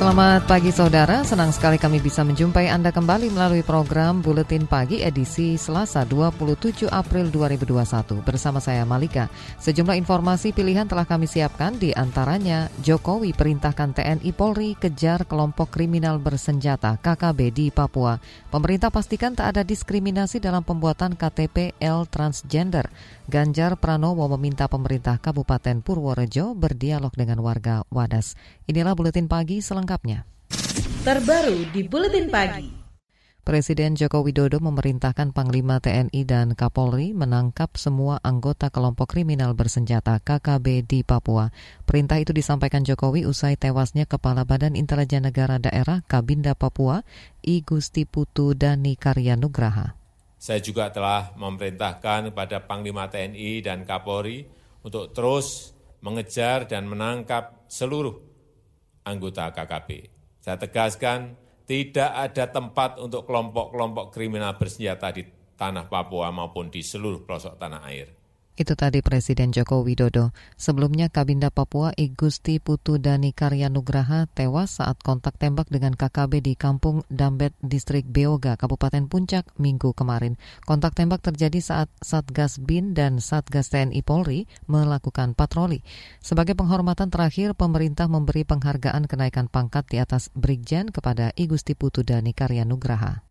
Selamat pagi saudara, senang sekali kami bisa menjumpai Anda kembali melalui program Buletin Pagi edisi Selasa 27 April 2021 bersama saya Malika. Sejumlah informasi pilihan telah kami siapkan di antaranya Jokowi perintahkan TNI Polri kejar kelompok kriminal bersenjata KKB di Papua. Pemerintah pastikan tak ada diskriminasi dalam pembuatan KTP L transgender. Ganjar Pranowo meminta pemerintah Kabupaten Purworejo berdialog dengan warga Wadas. Inilah Buletin Pagi selengkapnya. Terbaru di Buletin Pagi. Presiden Joko Widodo memerintahkan Panglima TNI dan Kapolri menangkap semua anggota kelompok kriminal bersenjata KKB di Papua. Perintah itu disampaikan Jokowi usai tewasnya Kepala Badan Intelijen Negara Daerah Kabinda Papua, I Gusti Putu Dani Karyanugraha. Saya juga telah memerintahkan kepada Panglima TNI dan Kapolri untuk terus mengejar dan menangkap seluruh anggota KKB. Saya tegaskan, tidak ada tempat untuk kelompok-kelompok kriminal bersenjata di tanah Papua maupun di seluruh pelosok tanah air. Itu tadi Presiden Joko Widodo. Sebelumnya Kabinda Papua Igusti Putu Dani Karyanugraha tewas saat kontak tembak dengan KKB di Kampung Dambet, Distrik Beoga, Kabupaten Puncak, minggu kemarin. Kontak tembak terjadi saat Satgas BIN dan Satgas TNI Polri melakukan patroli. Sebagai penghormatan terakhir, pemerintah memberi penghargaan kenaikan pangkat di atas Brigjen kepada Igusti Putu Dani Karyanugraha.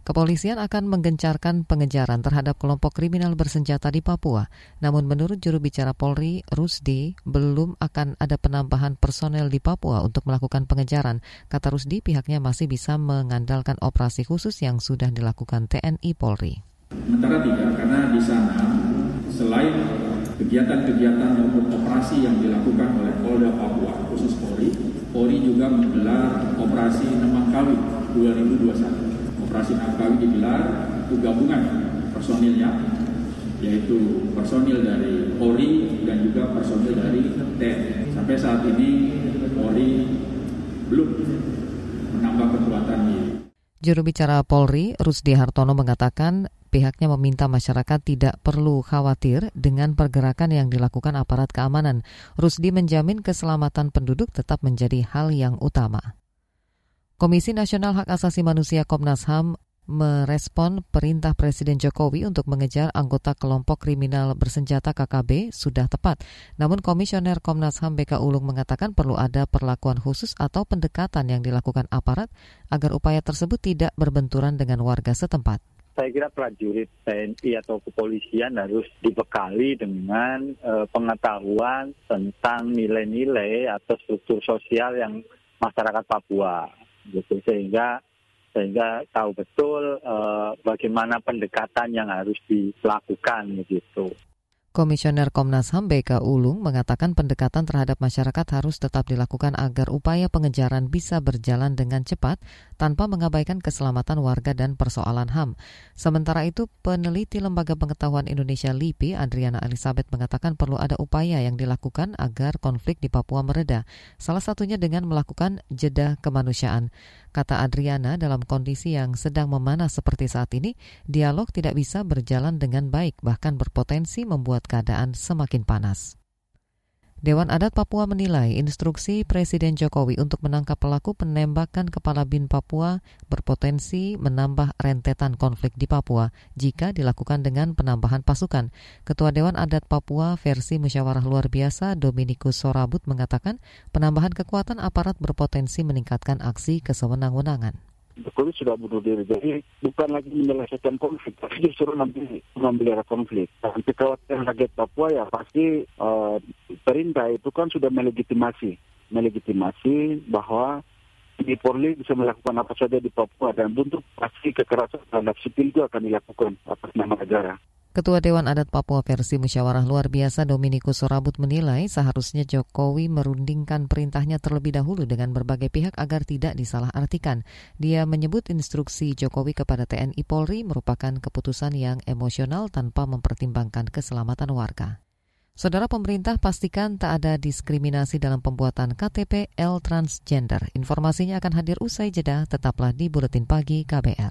Kepolisian akan menggencarkan pengejaran terhadap kelompok kriminal bersenjata di Papua. Namun menurut juru bicara Polri, Rusdi, belum akan ada penambahan personel di Papua untuk melakukan pengejaran. Kata Rusdi, pihaknya masih bisa mengandalkan operasi khusus yang sudah dilakukan TNI Polri. Sementara tidak, karena di sana selain kegiatan-kegiatan maupun operasi yang dilakukan oleh Polda Papua, khusus Polri, Polri juga menggelar operasi Nemangkawi 2021 operasi Nangkawi digelar itu gabungan personilnya yaitu personil dari Polri dan juga personil dari TNI. Sampai saat ini Polri belum menambah kekuatan. Juru bicara Polri, Rusdi Hartono mengatakan pihaknya meminta masyarakat tidak perlu khawatir dengan pergerakan yang dilakukan aparat keamanan. Rusdi menjamin keselamatan penduduk tetap menjadi hal yang utama. Komisi Nasional Hak Asasi Manusia Komnas HAM merespon perintah Presiden Jokowi untuk mengejar anggota kelompok kriminal bersenjata KKB sudah tepat. Namun Komisioner Komnas HAM BK Ulung mengatakan perlu ada perlakuan khusus atau pendekatan yang dilakukan aparat agar upaya tersebut tidak berbenturan dengan warga setempat saya kira prajurit TNI atau kepolisian harus dibekali dengan uh, pengetahuan tentang nilai-nilai atau struktur sosial yang masyarakat Papua gitu sehingga sehingga tahu betul uh, bagaimana pendekatan yang harus dilakukan gitu. Komisioner Komnas HAM BK Ulung mengatakan pendekatan terhadap masyarakat harus tetap dilakukan agar upaya pengejaran bisa berjalan dengan cepat tanpa mengabaikan keselamatan warga dan persoalan HAM. Sementara itu, peneliti Lembaga Pengetahuan Indonesia LIPI, Adriana Elizabeth mengatakan perlu ada upaya yang dilakukan agar konflik di Papua mereda, salah satunya dengan melakukan jeda kemanusiaan. Kata Adriana, dalam kondisi yang sedang memanas seperti saat ini, dialog tidak bisa berjalan dengan baik, bahkan berpotensi membuat keadaan semakin panas. Dewan Adat Papua menilai instruksi Presiden Jokowi untuk menangkap pelaku penembakan kepala BIN Papua berpotensi menambah rentetan konflik di Papua jika dilakukan dengan penambahan pasukan. Ketua Dewan Adat Papua versi musyawarah luar biasa Dominikus Sorabut mengatakan penambahan kekuatan aparat berpotensi meningkatkan aksi kesewenang-wenangan. Jokowi sudah bunuh diri. Jadi bukan lagi menyelesaikan konflik, tapi justru nanti memelihara konflik. Dan kekhawatiran rakyat Papua ya pasti uh, perintah itu kan sudah melegitimasi, melegitimasi bahwa di Polri bisa melakukan apa saja di Papua dan untuk pasti kekerasan terhadap sipil itu akan dilakukan atas nama negara. Ketua Dewan Adat Papua versi musyawarah luar biasa Dominikus Sorabut menilai seharusnya Jokowi merundingkan perintahnya terlebih dahulu dengan berbagai pihak agar tidak disalahartikan. Dia menyebut instruksi Jokowi kepada TNI Polri merupakan keputusan yang emosional tanpa mempertimbangkan keselamatan warga. Saudara pemerintah pastikan tak ada diskriminasi dalam pembuatan KTP L transgender. Informasinya akan hadir usai jeda, tetaplah di Buletin Pagi KBR.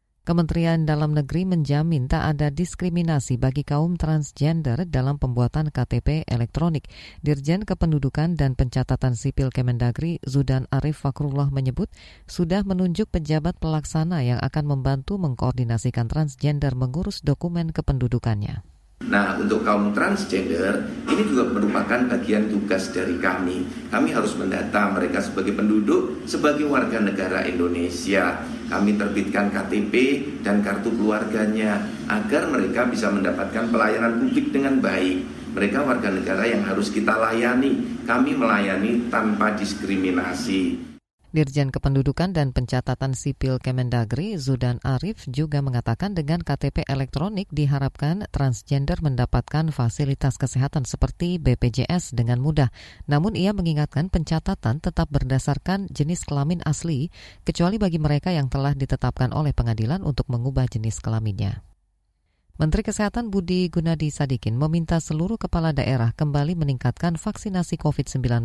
Kementerian Dalam Negeri menjamin tak ada diskriminasi bagi kaum transgender dalam pembuatan KTP elektronik. Dirjen Kependudukan dan Pencatatan Sipil Kemendagri Zudan Arif Fakrullah menyebut sudah menunjuk pejabat pelaksana yang akan membantu mengkoordinasikan transgender mengurus dokumen kependudukannya. Nah, untuk kaum transgender, ini juga merupakan bagian tugas dari kami. Kami harus mendata mereka sebagai penduduk, sebagai warga negara Indonesia. Kami terbitkan KTP dan kartu keluarganya agar mereka bisa mendapatkan pelayanan publik dengan baik. Mereka warga negara yang harus kita layani. Kami melayani tanpa diskriminasi. Dirjen Kependudukan dan Pencatatan Sipil Kemendagri Zudan Arif juga mengatakan dengan KTP elektronik diharapkan transgender mendapatkan fasilitas kesehatan seperti BPJS dengan mudah. Namun ia mengingatkan pencatatan tetap berdasarkan jenis kelamin asli kecuali bagi mereka yang telah ditetapkan oleh pengadilan untuk mengubah jenis kelaminnya. Menteri Kesehatan Budi Gunadi Sadikin meminta seluruh kepala daerah kembali meningkatkan vaksinasi COVID-19.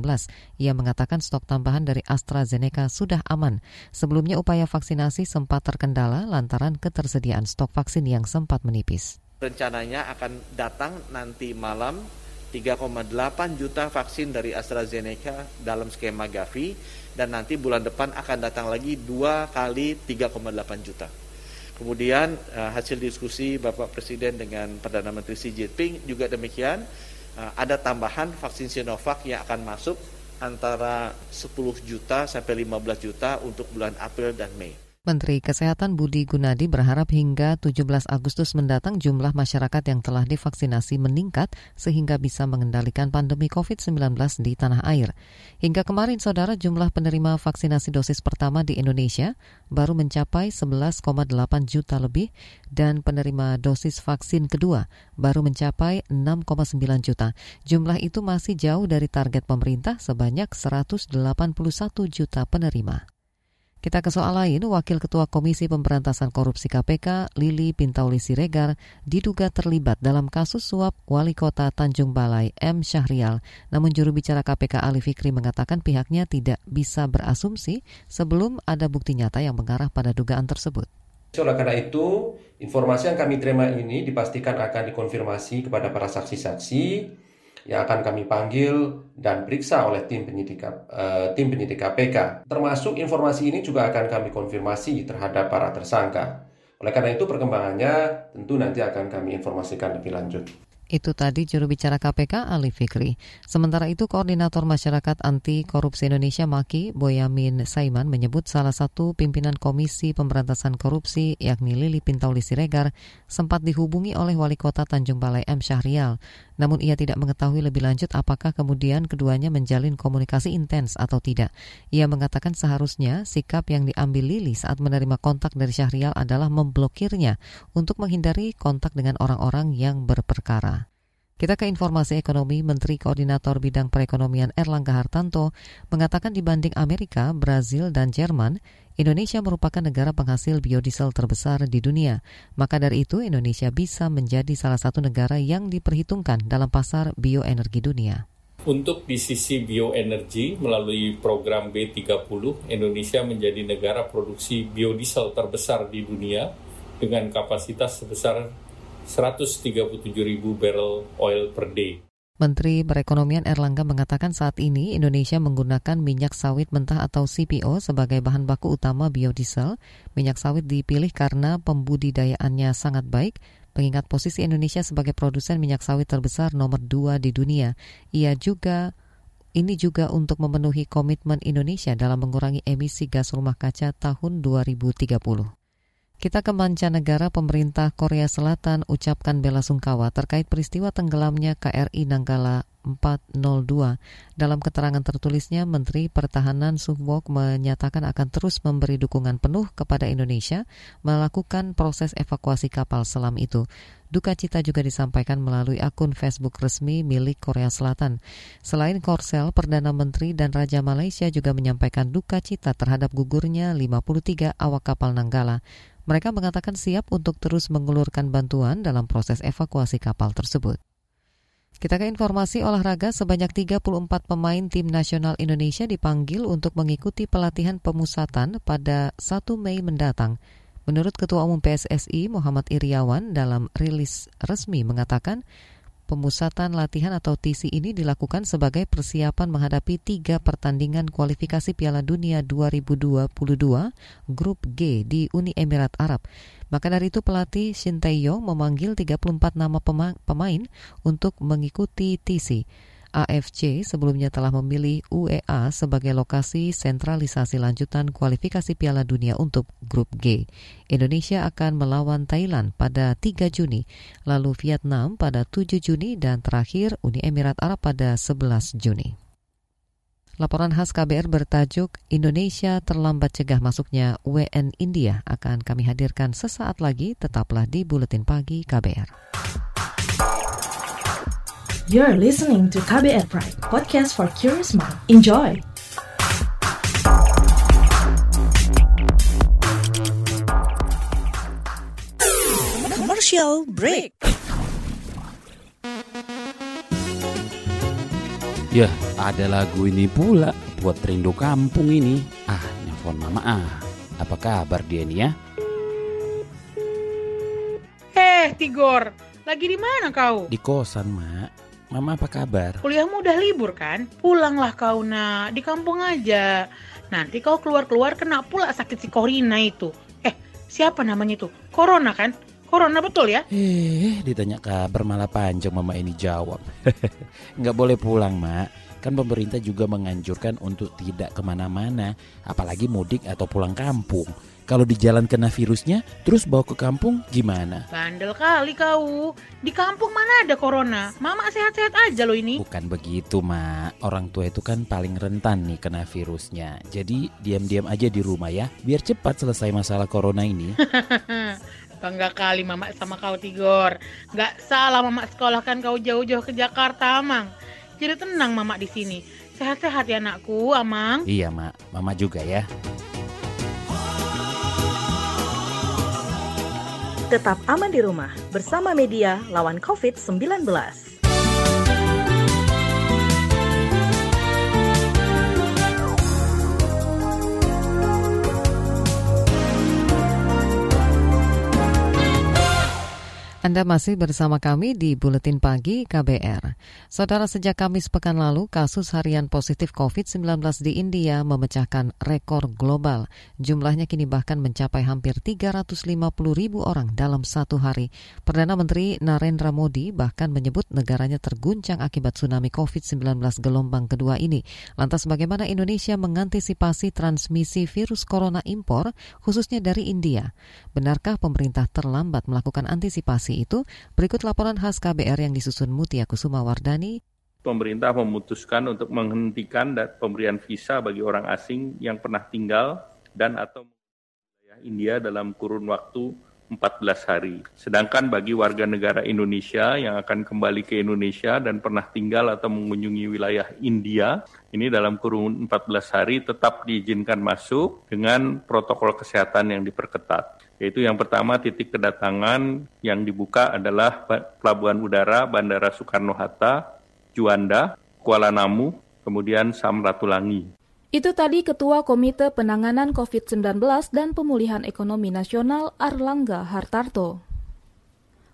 Ia mengatakan stok tambahan dari AstraZeneca sudah aman. Sebelumnya upaya vaksinasi sempat terkendala lantaran ketersediaan stok vaksin yang sempat menipis. Rencananya akan datang nanti malam 3,8 juta vaksin dari AstraZeneca dalam skema Gavi dan nanti bulan depan akan datang lagi dua kali 3,8 juta. Kemudian uh, hasil diskusi Bapak Presiden dengan Perdana Menteri Xi Jinping juga demikian uh, ada tambahan vaksin Sinovac yang akan masuk antara 10 juta sampai 15 juta untuk bulan April dan Mei. Menteri Kesehatan Budi Gunadi berharap hingga 17 Agustus mendatang jumlah masyarakat yang telah divaksinasi meningkat sehingga bisa mengendalikan pandemi COVID-19 di tanah air. Hingga kemarin, saudara, jumlah penerima vaksinasi dosis pertama di Indonesia baru mencapai 11,8 juta lebih dan penerima dosis vaksin kedua baru mencapai 6,9 juta. Jumlah itu masih jauh dari target pemerintah sebanyak 181 juta penerima. Kita ke soal lain, Wakil Ketua Komisi Pemberantasan Korupsi KPK, Lili Pintauli Siregar, diduga terlibat dalam kasus suap Wali Kota Tanjung Balai M. Syahrial. Namun juru bicara KPK Ali Fikri mengatakan pihaknya tidak bisa berasumsi sebelum ada bukti nyata yang mengarah pada dugaan tersebut. Oleh karena itu, informasi yang kami terima ini dipastikan akan dikonfirmasi kepada para saksi-saksi yang akan kami panggil dan periksa oleh tim penyidik uh, tim penyidik KPK. Termasuk informasi ini juga akan kami konfirmasi terhadap para tersangka. Oleh karena itu perkembangannya tentu nanti akan kami informasikan lebih lanjut. Itu tadi juru bicara KPK Ali Fikri. Sementara itu Koordinator Masyarakat Anti Korupsi Indonesia Maki Boyamin Saiman menyebut salah satu pimpinan Komisi Pemberantasan Korupsi yakni Lili Pintauli Siregar sempat dihubungi oleh Wali Kota Tanjung Balai M Syahrial. Namun ia tidak mengetahui lebih lanjut apakah kemudian keduanya menjalin komunikasi intens atau tidak. Ia mengatakan seharusnya sikap yang diambil Lili saat menerima kontak dari Syahrial adalah memblokirnya untuk menghindari kontak dengan orang-orang yang berperkara. Kita ke informasi ekonomi, Menteri Koordinator Bidang Perekonomian Erlangga Hartanto mengatakan dibanding Amerika, Brazil, dan Jerman, Indonesia merupakan negara penghasil biodiesel terbesar di dunia. Maka dari itu, Indonesia bisa menjadi salah satu negara yang diperhitungkan dalam pasar bioenergi dunia. Untuk di sisi bioenergi, melalui program B30, Indonesia menjadi negara produksi biodiesel terbesar di dunia dengan kapasitas sebesar 137 ribu barrel oil per day. Menteri Perekonomian Erlangga mengatakan saat ini Indonesia menggunakan minyak sawit mentah atau CPO sebagai bahan baku utama biodiesel. Minyak sawit dipilih karena pembudidayaannya sangat baik, mengingat posisi Indonesia sebagai produsen minyak sawit terbesar nomor dua di dunia. Ia juga ini juga untuk memenuhi komitmen Indonesia dalam mengurangi emisi gas rumah kaca tahun 2030. Kita ke mancanegara, pemerintah Korea Selatan ucapkan bela sungkawa terkait peristiwa tenggelamnya KRI Nanggala 402. Dalam keterangan tertulisnya, Menteri Pertahanan Suhwok menyatakan akan terus memberi dukungan penuh kepada Indonesia melakukan proses evakuasi kapal selam itu. Duka cita juga disampaikan melalui akun Facebook resmi milik Korea Selatan. Selain Korsel, Perdana Menteri dan Raja Malaysia juga menyampaikan duka cita terhadap gugurnya 53 awak kapal Nanggala. Mereka mengatakan siap untuk terus mengulurkan bantuan dalam proses evakuasi kapal tersebut. Kita ke informasi olahraga, sebanyak 34 pemain tim nasional Indonesia dipanggil untuk mengikuti pelatihan pemusatan pada 1 Mei mendatang. Menurut Ketua Umum PSSI Muhammad Iriawan dalam rilis resmi mengatakan Pemusatan latihan atau TC ini dilakukan sebagai persiapan menghadapi tiga pertandingan kualifikasi Piala Dunia 2022 Grup G di Uni Emirat Arab. Maka dari itu pelatih Shin Tae-yong memanggil 34 nama pemain untuk mengikuti TC. AFC sebelumnya telah memilih UEA sebagai lokasi sentralisasi lanjutan kualifikasi Piala Dunia untuk Grup G. Indonesia akan melawan Thailand pada 3 Juni, lalu Vietnam pada 7 Juni dan terakhir Uni Emirat Arab pada 11 Juni. Laporan khas KBR bertajuk Indonesia terlambat cegah masuknya WN India akan kami hadirkan sesaat lagi, tetaplah di Buletin Pagi KBR. You're listening to KBR Pride, podcast for curious mind. Enjoy! Commercial break. Ya, ada lagu ini pula buat rindu kampung ini. Ah, nelfon mama ah. Apa kabar dia nih ya? Eh, Tigor, lagi di mana kau? Di kosan, Mak. Mama apa kabar? Kuliahmu udah libur kan? Pulanglah kau nak, di kampung aja. Nanti kau keluar-keluar kena pula sakit si Corina itu. Eh, siapa namanya itu? Corona kan? Corona betul ya? Eh, ditanya kabar malah panjang mama ini jawab. Nggak boleh pulang, Mak. Kan pemerintah juga menganjurkan untuk tidak ke mana-mana, apalagi mudik atau pulang kampung. Kalau di jalan kena virusnya, terus bawa ke kampung gimana? Bandel kali kau. Di kampung mana ada corona? Mama sehat-sehat aja loh ini. Bukan begitu, Mak. Orang tua itu kan paling rentan nih kena virusnya. Jadi diam-diam aja di rumah ya, biar cepat selesai masalah corona ini. Bangga kali Mama sama kau Tigor. Gak salah Mama sekolahkan kau jauh-jauh ke Jakarta, Amang. Jadi tenang Mama di sini. Sehat-sehat ya anakku, Amang. Iya, Mak. Mama juga ya. Tetap aman di rumah bersama media lawan COVID-19. Anda masih bersama kami di Buletin Pagi KBR. Saudara, sejak Kamis pekan lalu, kasus harian positif COVID-19 di India memecahkan rekor global. Jumlahnya kini bahkan mencapai hampir 350 ribu orang dalam satu hari. Perdana Menteri Narendra Modi bahkan menyebut negaranya terguncang akibat tsunami COVID-19 gelombang kedua ini. Lantas bagaimana Indonesia mengantisipasi transmisi virus corona impor, khususnya dari India? Benarkah pemerintah terlambat melakukan antisipasi itu, berikut laporan khas KBR yang disusun Mutia Kusuma Wardani. Pemerintah memutuskan untuk menghentikan pemberian visa bagi orang asing yang pernah tinggal dan atau India dalam kurun waktu 14 hari. Sedangkan bagi warga negara Indonesia yang akan kembali ke Indonesia dan pernah tinggal atau mengunjungi wilayah India, ini dalam kurun 14 hari tetap diizinkan masuk dengan protokol kesehatan yang diperketat. Yaitu yang pertama titik kedatangan yang dibuka adalah Pelabuhan Udara Bandara Soekarno-Hatta, Juanda, Kuala Namu, kemudian Samratulangi. Itu tadi Ketua Komite Penanganan COVID-19 dan Pemulihan Ekonomi Nasional Arlangga Hartarto.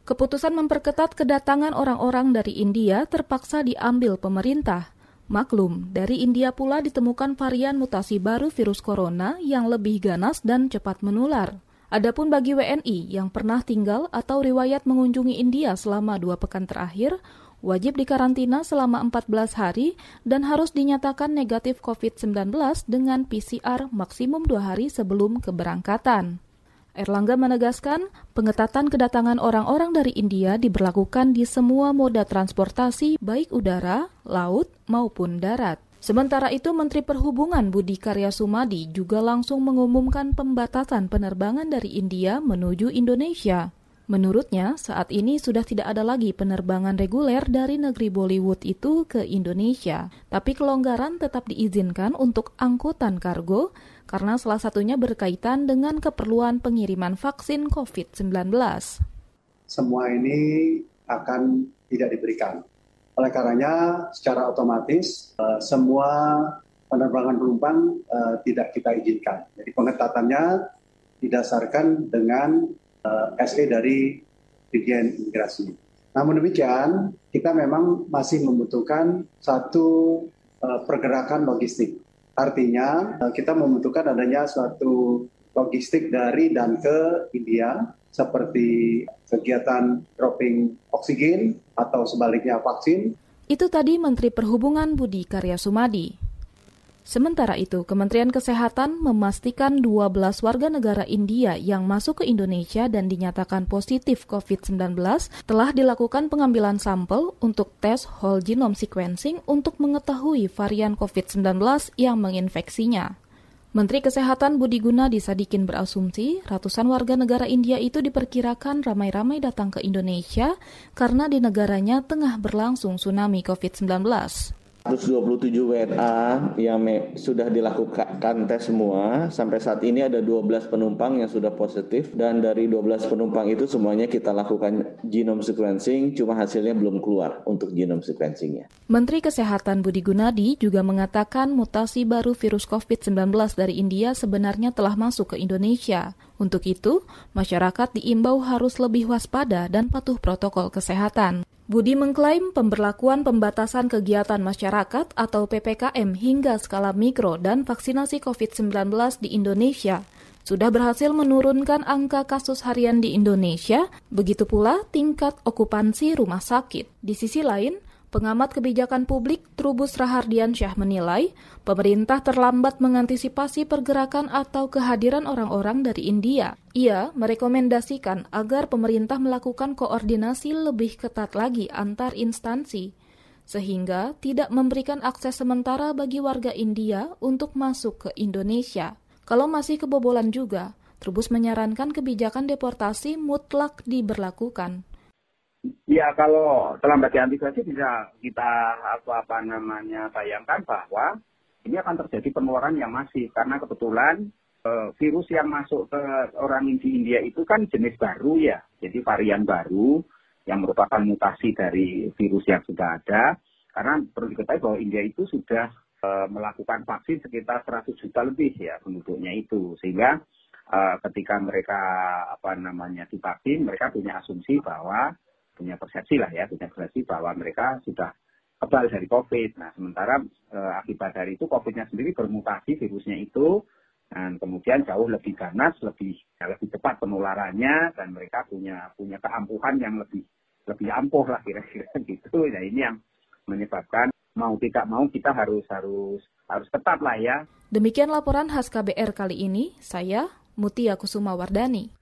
Keputusan memperketat kedatangan orang-orang dari India terpaksa diambil pemerintah. Maklum, dari India pula ditemukan varian mutasi baru virus corona yang lebih ganas dan cepat menular. Adapun bagi WNI yang pernah tinggal atau riwayat mengunjungi India selama dua pekan terakhir, wajib dikarantina selama 14 hari dan harus dinyatakan negatif COVID-19 dengan PCR maksimum dua hari sebelum keberangkatan. Erlangga menegaskan, pengetatan kedatangan orang-orang dari India diberlakukan di semua moda transportasi baik udara, laut, maupun darat. Sementara itu, Menteri Perhubungan Budi Karya Sumadi juga langsung mengumumkan pembatasan penerbangan dari India menuju Indonesia. Menurutnya, saat ini sudah tidak ada lagi penerbangan reguler dari negeri Bollywood itu ke Indonesia, tapi kelonggaran tetap diizinkan untuk angkutan kargo karena salah satunya berkaitan dengan keperluan pengiriman vaksin COVID-19. Semua ini akan tidak diberikan. Oleh karenanya, secara otomatis uh, semua penerbangan penumpang uh, tidak kita izinkan. Jadi pengetatannya didasarkan dengan uh, eh, SE dari Dirjen Imigrasi. Namun demikian, kita memang masih membutuhkan satu pergerakan logistik. Artinya, kita membutuhkan adanya suatu logistik dari dan ke India, seperti kegiatan dropping oksigen atau sebaliknya vaksin. Itu tadi Menteri Perhubungan Budi Karya Sumadi. Sementara itu, Kementerian Kesehatan memastikan 12 warga negara India yang masuk ke Indonesia dan dinyatakan positif COVID-19 telah dilakukan pengambilan sampel untuk tes whole genome sequencing untuk mengetahui varian COVID-19 yang menginfeksinya. Menteri Kesehatan Budi Gunadi Sadikin berasumsi ratusan warga negara India itu diperkirakan ramai-ramai datang ke Indonesia karena di negaranya tengah berlangsung tsunami COVID-19. 127 WNA yang sudah dilakukan tes semua. Sampai saat ini ada 12 penumpang yang sudah positif dan dari 12 penumpang itu semuanya kita lakukan genome sequencing, cuma hasilnya belum keluar untuk genome sequencingnya. Menteri Kesehatan Budi Gunadi juga mengatakan mutasi baru virus COVID-19 dari India sebenarnya telah masuk ke Indonesia. Untuk itu, masyarakat diimbau harus lebih waspada dan patuh protokol kesehatan. Budi mengklaim pemberlakuan pembatasan kegiatan masyarakat atau PPKM hingga skala mikro dan vaksinasi COVID-19 di Indonesia sudah berhasil menurunkan angka kasus harian di Indonesia, begitu pula tingkat okupansi rumah sakit. Di sisi lain, Pengamat kebijakan publik Trubus Rahardian Syah menilai, pemerintah terlambat mengantisipasi pergerakan atau kehadiran orang-orang dari India. Ia merekomendasikan agar pemerintah melakukan koordinasi lebih ketat lagi antar instansi, sehingga tidak memberikan akses sementara bagi warga India untuk masuk ke Indonesia. Kalau masih kebobolan juga, Trubus menyarankan kebijakan deportasi mutlak diberlakukan. Ya kalau terlambat diantisipasi bisa kita apa apa namanya bayangkan bahwa ini akan terjadi penularan yang masif. Karena kebetulan e, virus yang masuk ke orang di India itu kan jenis baru ya, jadi varian baru yang merupakan mutasi dari virus yang sudah ada. Karena perlu diketahui bahwa India itu sudah e, melakukan vaksin sekitar 100 juta lebih ya penduduknya itu, sehingga e, ketika mereka apa namanya divaksin, mereka punya asumsi bahwa punya persepsi lah ya, punya persepsi bahwa mereka sudah kebal dari COVID. Nah, sementara e, akibat dari itu COVID-nya sendiri bermutasi virusnya itu dan kemudian jauh lebih ganas, lebih ya, lebih cepat penularannya dan mereka punya punya keampuhan yang lebih lebih ampuh lah kira-kira gitu. Nah, ini yang menyebabkan mau tidak mau kita harus harus harus ketat lah ya. Demikian laporan khas KBR kali ini. Saya Mutia Kusuma Wardani.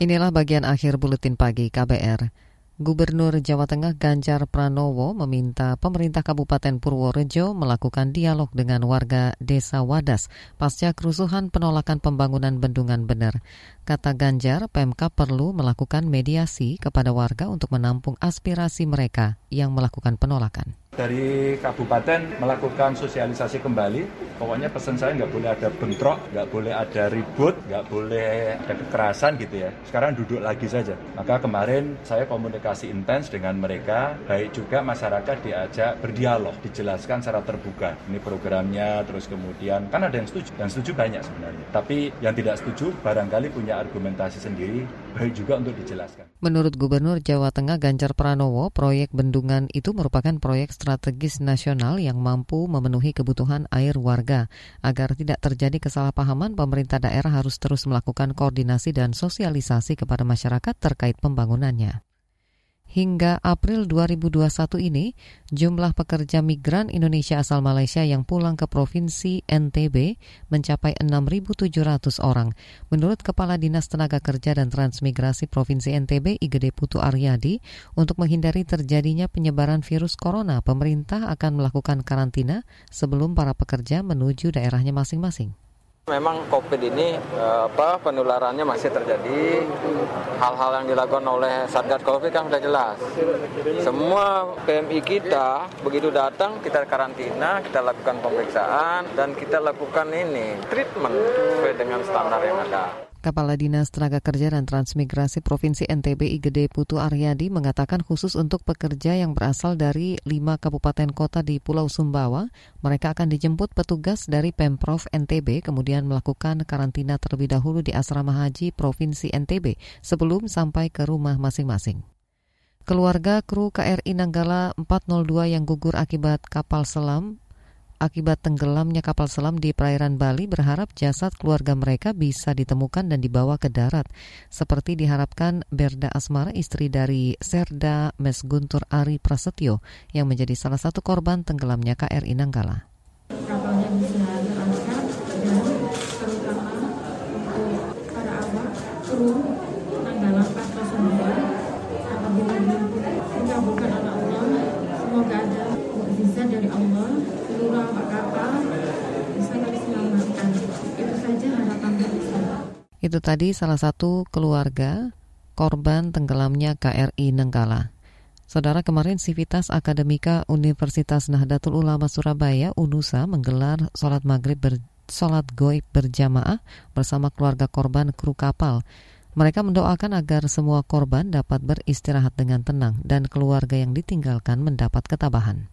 Inilah bagian akhir buletin pagi KBR. Gubernur Jawa Tengah Ganjar Pranowo meminta pemerintah Kabupaten Purworejo melakukan dialog dengan warga Desa Wadas pasca kerusuhan penolakan pembangunan bendungan bener. Kata Ganjar, PMK perlu melakukan mediasi kepada warga untuk menampung aspirasi mereka yang melakukan penolakan dari kabupaten melakukan sosialisasi kembali. Pokoknya pesan saya nggak boleh ada bentrok, nggak boleh ada ribut, nggak boleh ada kekerasan gitu ya. Sekarang duduk lagi saja. Maka kemarin saya komunikasi intens dengan mereka, baik juga masyarakat diajak berdialog, dijelaskan secara terbuka. Ini programnya, terus kemudian kan ada yang setuju, yang setuju banyak sebenarnya. Tapi yang tidak setuju barangkali punya argumentasi sendiri, baik juga untuk dijelaskan. Menurut Gubernur Jawa Tengah Ganjar Pranowo, proyek bendungan itu merupakan proyek strategis nasional yang mampu memenuhi kebutuhan air warga. Agar tidak terjadi kesalahpahaman, pemerintah daerah harus terus melakukan koordinasi dan sosialisasi kepada masyarakat terkait pembangunannya. Hingga April 2021 ini, jumlah pekerja migran Indonesia asal Malaysia yang pulang ke Provinsi NTB mencapai 6.700 orang. Menurut Kepala Dinas Tenaga Kerja dan Transmigrasi Provinsi NTB, Igede Putu Aryadi, untuk menghindari terjadinya penyebaran virus corona, pemerintah akan melakukan karantina sebelum para pekerja menuju daerahnya masing-masing. Memang COVID ini eh, apa penularannya masih terjadi. Hal-hal yang dilakukan oleh Satgas COVID kan sudah jelas. Semua PMI kita begitu datang kita karantina, kita lakukan pemeriksaan dan kita lakukan ini treatment sesuai dengan standar yang ada. Kepala Dinas Tenaga Kerja dan Transmigrasi Provinsi NTB Igede Putu Aryadi mengatakan khusus untuk pekerja yang berasal dari lima kabupaten kota di Pulau Sumbawa, mereka akan dijemput petugas dari Pemprov NTB kemudian melakukan karantina terlebih dahulu di Asrama Haji Provinsi NTB sebelum sampai ke rumah masing-masing. Keluarga kru KRI Nanggala 402 yang gugur akibat kapal selam akibat tenggelamnya kapal selam di perairan Bali berharap jasad keluarga mereka bisa ditemukan dan dibawa ke darat. Seperti diharapkan Berda Asmara, istri dari Serda Mesguntur Ari Prasetyo, yang menjadi salah satu korban tenggelamnya KRI Nanggala. Itu tadi salah satu keluarga korban tenggelamnya KRI Nenggala. Saudara kemarin Sivitas Akademika Universitas Nahdlatul Ulama Surabaya UNUSA menggelar sholat maghrib ber, sholat goib berjamaah bersama keluarga korban kru kapal. Mereka mendoakan agar semua korban dapat beristirahat dengan tenang dan keluarga yang ditinggalkan mendapat ketabahan.